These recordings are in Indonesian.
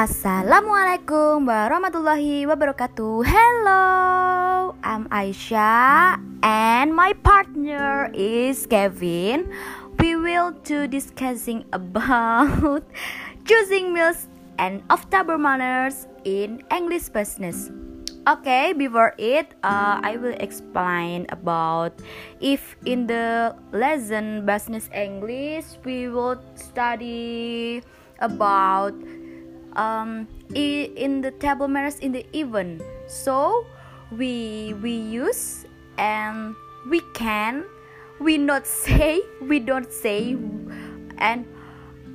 Assalamualaikum warahmatullahi wabarakatuh. Hello, I'm Aisyah and my partner is Kevin. We will do discussing about choosing meals and after manners in English business. Okay, before it, uh, I will explain about if in the lesson business English we will study about um, in the table manners in the event. So we we use and we can we not say we don't say and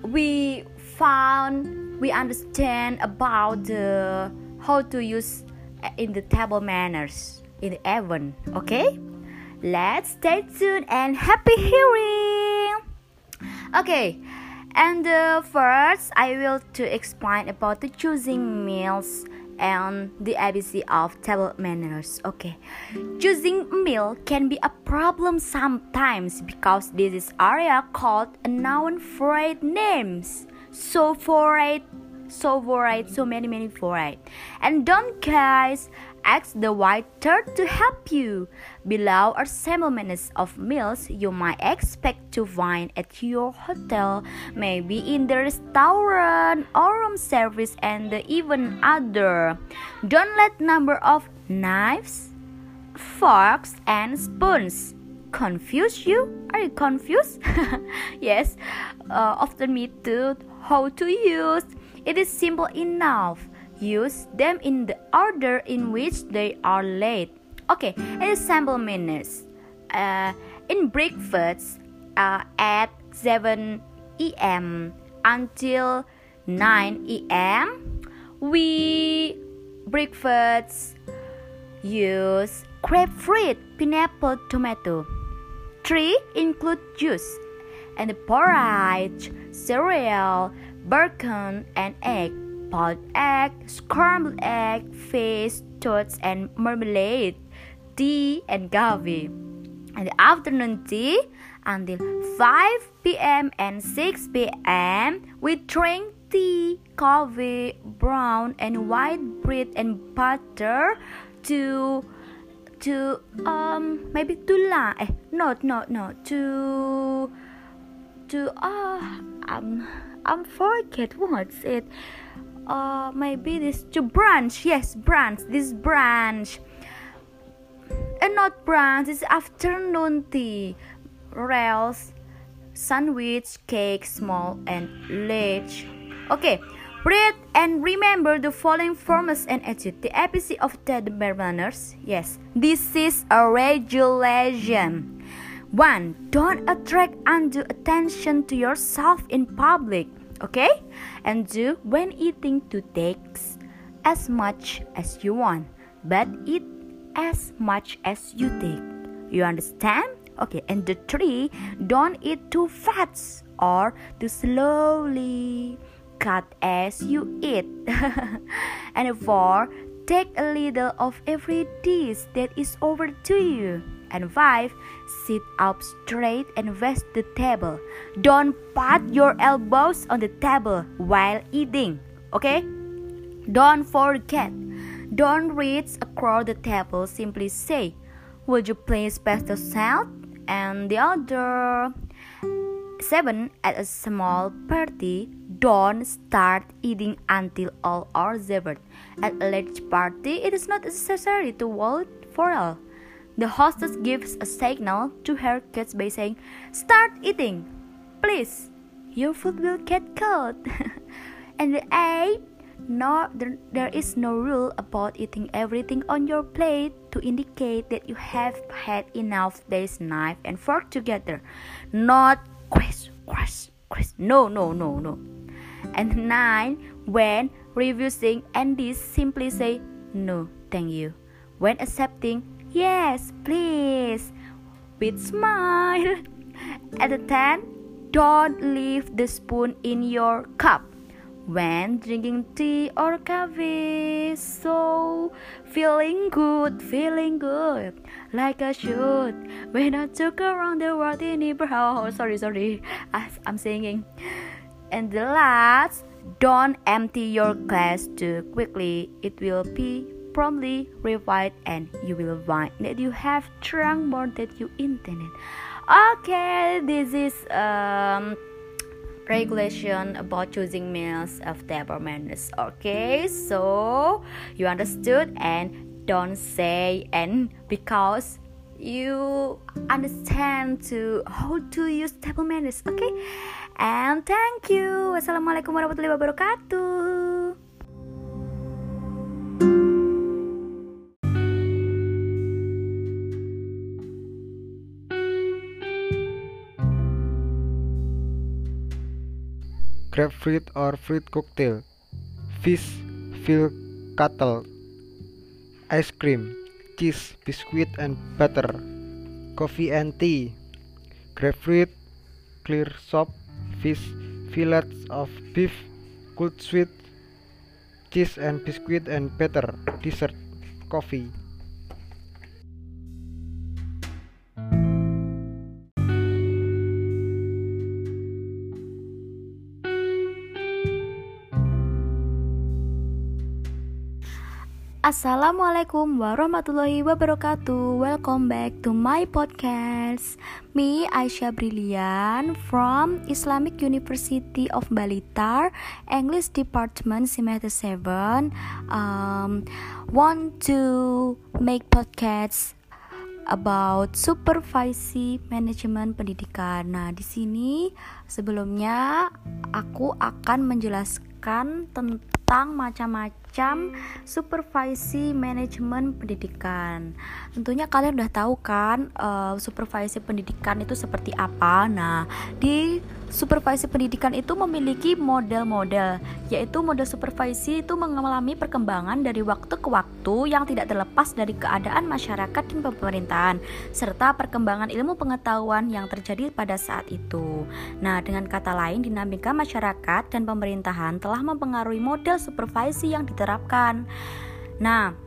we found we understand about the how to use in the table manners in the event. Okay, let's stay tuned and happy hearing. Okay. And uh, first, I will to explain about the choosing meals and the ABC of table manners. Okay, choosing meal can be a problem sometimes because this is area called a noun for names. So for it so varied, so many, many varied. And don't guys ask the waiter to help you. Below are sample menus of meals you might expect to find at your hotel, maybe in the restaurant or room service and even other. Don't let number of knives, forks and spoons confuse you? Are you confused? yes, uh, often me too. How to use it is simple enough. Use them in the order in which they are laid. Okay, example minutes. Uh, in breakfast uh, at 7 a.m. until 9 a.m. We breakfast use grapefruit, pineapple, tomato. Three include juice and porridge, cereal, bacon and egg, boiled egg, scrambled egg, fish, toast and marmalade, tea and coffee. And the afternoon tea until 5 p.m. and 6 p.m. we drink tea, coffee, brown and white bread and butter to to um maybe to la eh no no no to to uh, um I'm forget what's it. Uh, maybe this to branch. Yes, branch. This branch. And not branch. It's afternoon tea. Rails, sandwich, cake, small and large. Okay. Read and remember the following formulas and attitude. The ABC of the manners. Yes, this is a regulation. 1. Don't attract undue attention to yourself in public. Okay? And 2. When eating, to take as much as you want, but eat as much as you take. You understand? Okay, and the 3. Don't eat too fast or too slowly. Cut as you eat. and 4. Take a little of every dish that is over to you. And 5. Sit up straight and rest the table. Don't pat your elbows on the table while eating. Okay? Don't forget. Don't reach across the table. Simply say, Would you please pass the salt? And the other seven at a small party don't start eating until all are served. At a large party, it is not necessary to wait for all. The hostess gives a signal to her kids by saying, Start eating! Please, your food will get cold. and the eight, no, there, there is no rule about eating everything on your plate to indicate that you have had enough days knife and fork together. Not crash, crash, crash. No, no, no, no. And nine, when refusing and this simply say no, thank you. When accepting, Yes, please. With smile. At the ten, don't leave the spoon in your cup when drinking tea or coffee. So feeling good, feeling good, like I should. When I took around the world in neighborhood. Oh, sorry, sorry, I, I'm singing. And the last, Don't empty your glass too quickly. It will be promptly revived and you will find that you have drunk more than you intended. Okay, this is um regulation about choosing meals of table manners. Okay, so you understood and don't say and because you understand to how to use table manners okay and thank you wassalamualaikum warahmatullahi wabarakatuh grapefruit or fruit cocktail, fish, veal cattle, ice cream, cheese, biscuit and butter, coffee and tea, grapefruit, clear soup, fish, fillets of beef, cold sweet, cheese and biscuit and butter, dessert, coffee. Assalamualaikum warahmatullahi wabarakatuh. Welcome back to my podcast. Me Aisyah Brilian from Islamic University of Balitar English Department semester 7 um, Want to make podcast about supervisi manajemen pendidikan. Nah, di sini sebelumnya aku akan menjelaskan tentang macam-macam macam supervisi manajemen pendidikan. Tentunya kalian udah tahu kan uh, supervisi pendidikan itu seperti apa. Nah, di supervisi pendidikan itu memiliki model-model, yaitu model supervisi itu mengalami perkembangan dari waktu ke waktu yang tidak terlepas dari keadaan masyarakat dan pemerintahan serta perkembangan ilmu pengetahuan yang terjadi pada saat itu. Nah, dengan kata lain, dinamika masyarakat dan pemerintahan telah mempengaruhi model supervisi yang diterapkan. Nah,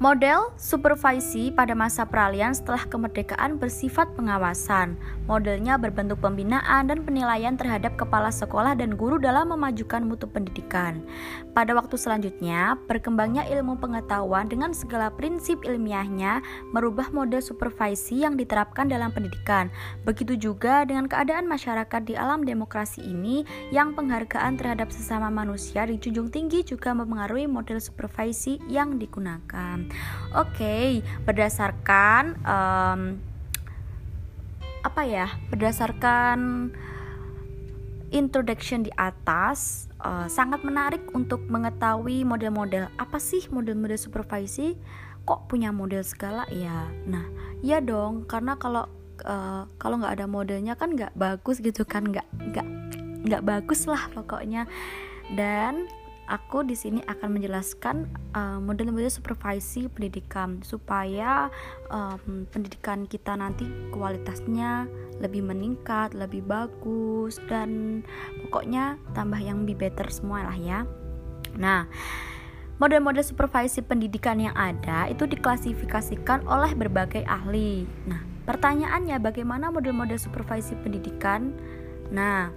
Model supervisi pada masa peralihan setelah kemerdekaan bersifat pengawasan. Modelnya berbentuk pembinaan dan penilaian terhadap kepala sekolah dan guru dalam memajukan mutu pendidikan. Pada waktu selanjutnya, berkembangnya ilmu pengetahuan dengan segala prinsip ilmiahnya merubah model supervisi yang diterapkan dalam pendidikan. Begitu juga dengan keadaan masyarakat di alam demokrasi ini yang penghargaan terhadap sesama manusia dijunjung tinggi juga mempengaruhi model supervisi yang digunakan. Oke, okay, berdasarkan um, apa ya? Berdasarkan introduction di atas uh, sangat menarik untuk mengetahui model-model apa sih model-model supervisi. Kok punya model segala? Ya nah ya dong karena kalau uh, kalau nggak ada modelnya kan nggak bagus gitu kan nggak nggak nggak bagus lah pokoknya. Dan aku di sini akan menjelaskan uh, model-model supervisi pendidikan supaya um, pendidikan kita nanti kualitasnya lebih meningkat, lebih bagus dan pokoknya tambah yang lebih better semua lah ya. Nah, model-model supervisi pendidikan yang ada itu diklasifikasikan oleh berbagai ahli. Nah, pertanyaannya bagaimana model-model supervisi pendidikan? Nah,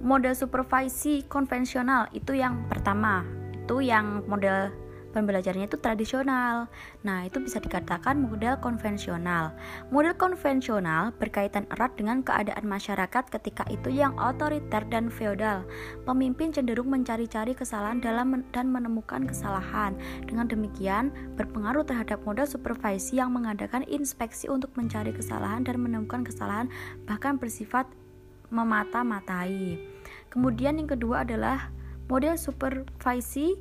model supervisi konvensional itu yang pertama itu yang model pembelajarannya itu tradisional. Nah, itu bisa dikatakan model konvensional. Model konvensional berkaitan erat dengan keadaan masyarakat ketika itu yang otoriter dan feodal. Pemimpin cenderung mencari-cari kesalahan dalam dan menemukan kesalahan. Dengan demikian, berpengaruh terhadap model supervisi yang mengadakan inspeksi untuk mencari kesalahan dan menemukan kesalahan bahkan bersifat memata-matai. Kemudian yang kedua adalah model supervisi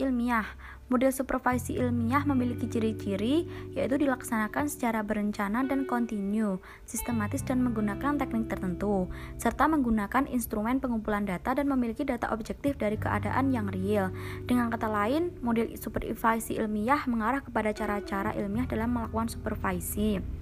ilmiah. Model supervisi ilmiah memiliki ciri-ciri yaitu dilaksanakan secara berencana dan kontinu, sistematis dan menggunakan teknik tertentu, serta menggunakan instrumen pengumpulan data dan memiliki data objektif dari keadaan yang real. Dengan kata lain, model supervisi ilmiah mengarah kepada cara-cara ilmiah dalam melakukan supervisi.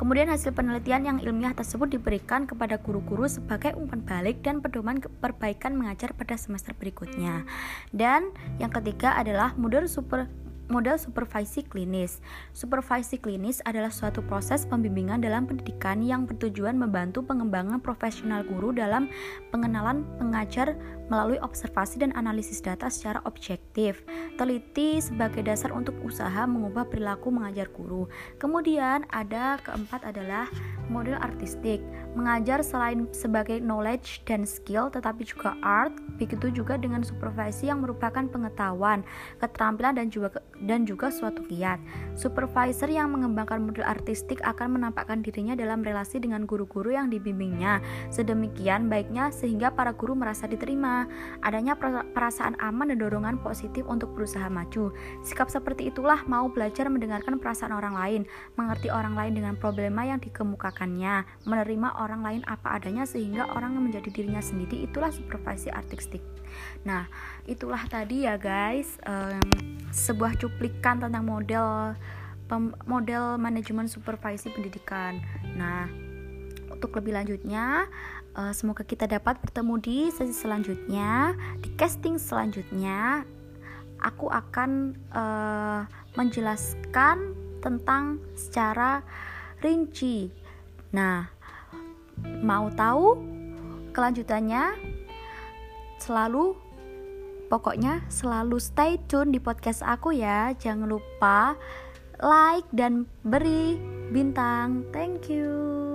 Kemudian hasil penelitian yang ilmiah tersebut diberikan kepada guru-guru sebagai umpan balik dan pedoman perbaikan mengajar pada semester berikutnya. Dan yang ketiga adalah model super model supervisi klinis. Supervisi klinis adalah suatu proses pembimbingan dalam pendidikan yang bertujuan membantu pengembangan profesional guru dalam pengenalan pengajar melalui observasi dan analisis data secara objektif, teliti sebagai dasar untuk usaha mengubah perilaku mengajar guru. Kemudian ada keempat adalah model artistik, mengajar selain sebagai knowledge dan skill tetapi juga art, begitu juga dengan supervisi yang merupakan pengetahuan, keterampilan dan juga dan juga suatu kiat. Supervisor yang mengembangkan model artistik akan menampakkan dirinya dalam relasi dengan guru-guru yang dibimbingnya. Sedemikian baiknya sehingga para guru merasa diterima. Adanya perasaan aman dan dorongan positif untuk berusaha maju. Sikap seperti itulah mau belajar mendengarkan perasaan orang lain, mengerti orang lain dengan problema yang dikemukakannya, menerima orang lain apa adanya sehingga orang yang menjadi dirinya sendiri itulah supervisi artistik. Nah, itulah tadi ya guys um, sebuah cuplikan tentang model pem, model manajemen supervisi pendidikan. Nah, untuk lebih lanjutnya uh, semoga kita dapat bertemu di sesi selanjutnya, di casting selanjutnya. Aku akan uh, menjelaskan tentang secara rinci. Nah, mau tahu kelanjutannya? Selalu Pokoknya selalu stay tune di podcast aku ya. Jangan lupa like dan beri bintang. Thank you.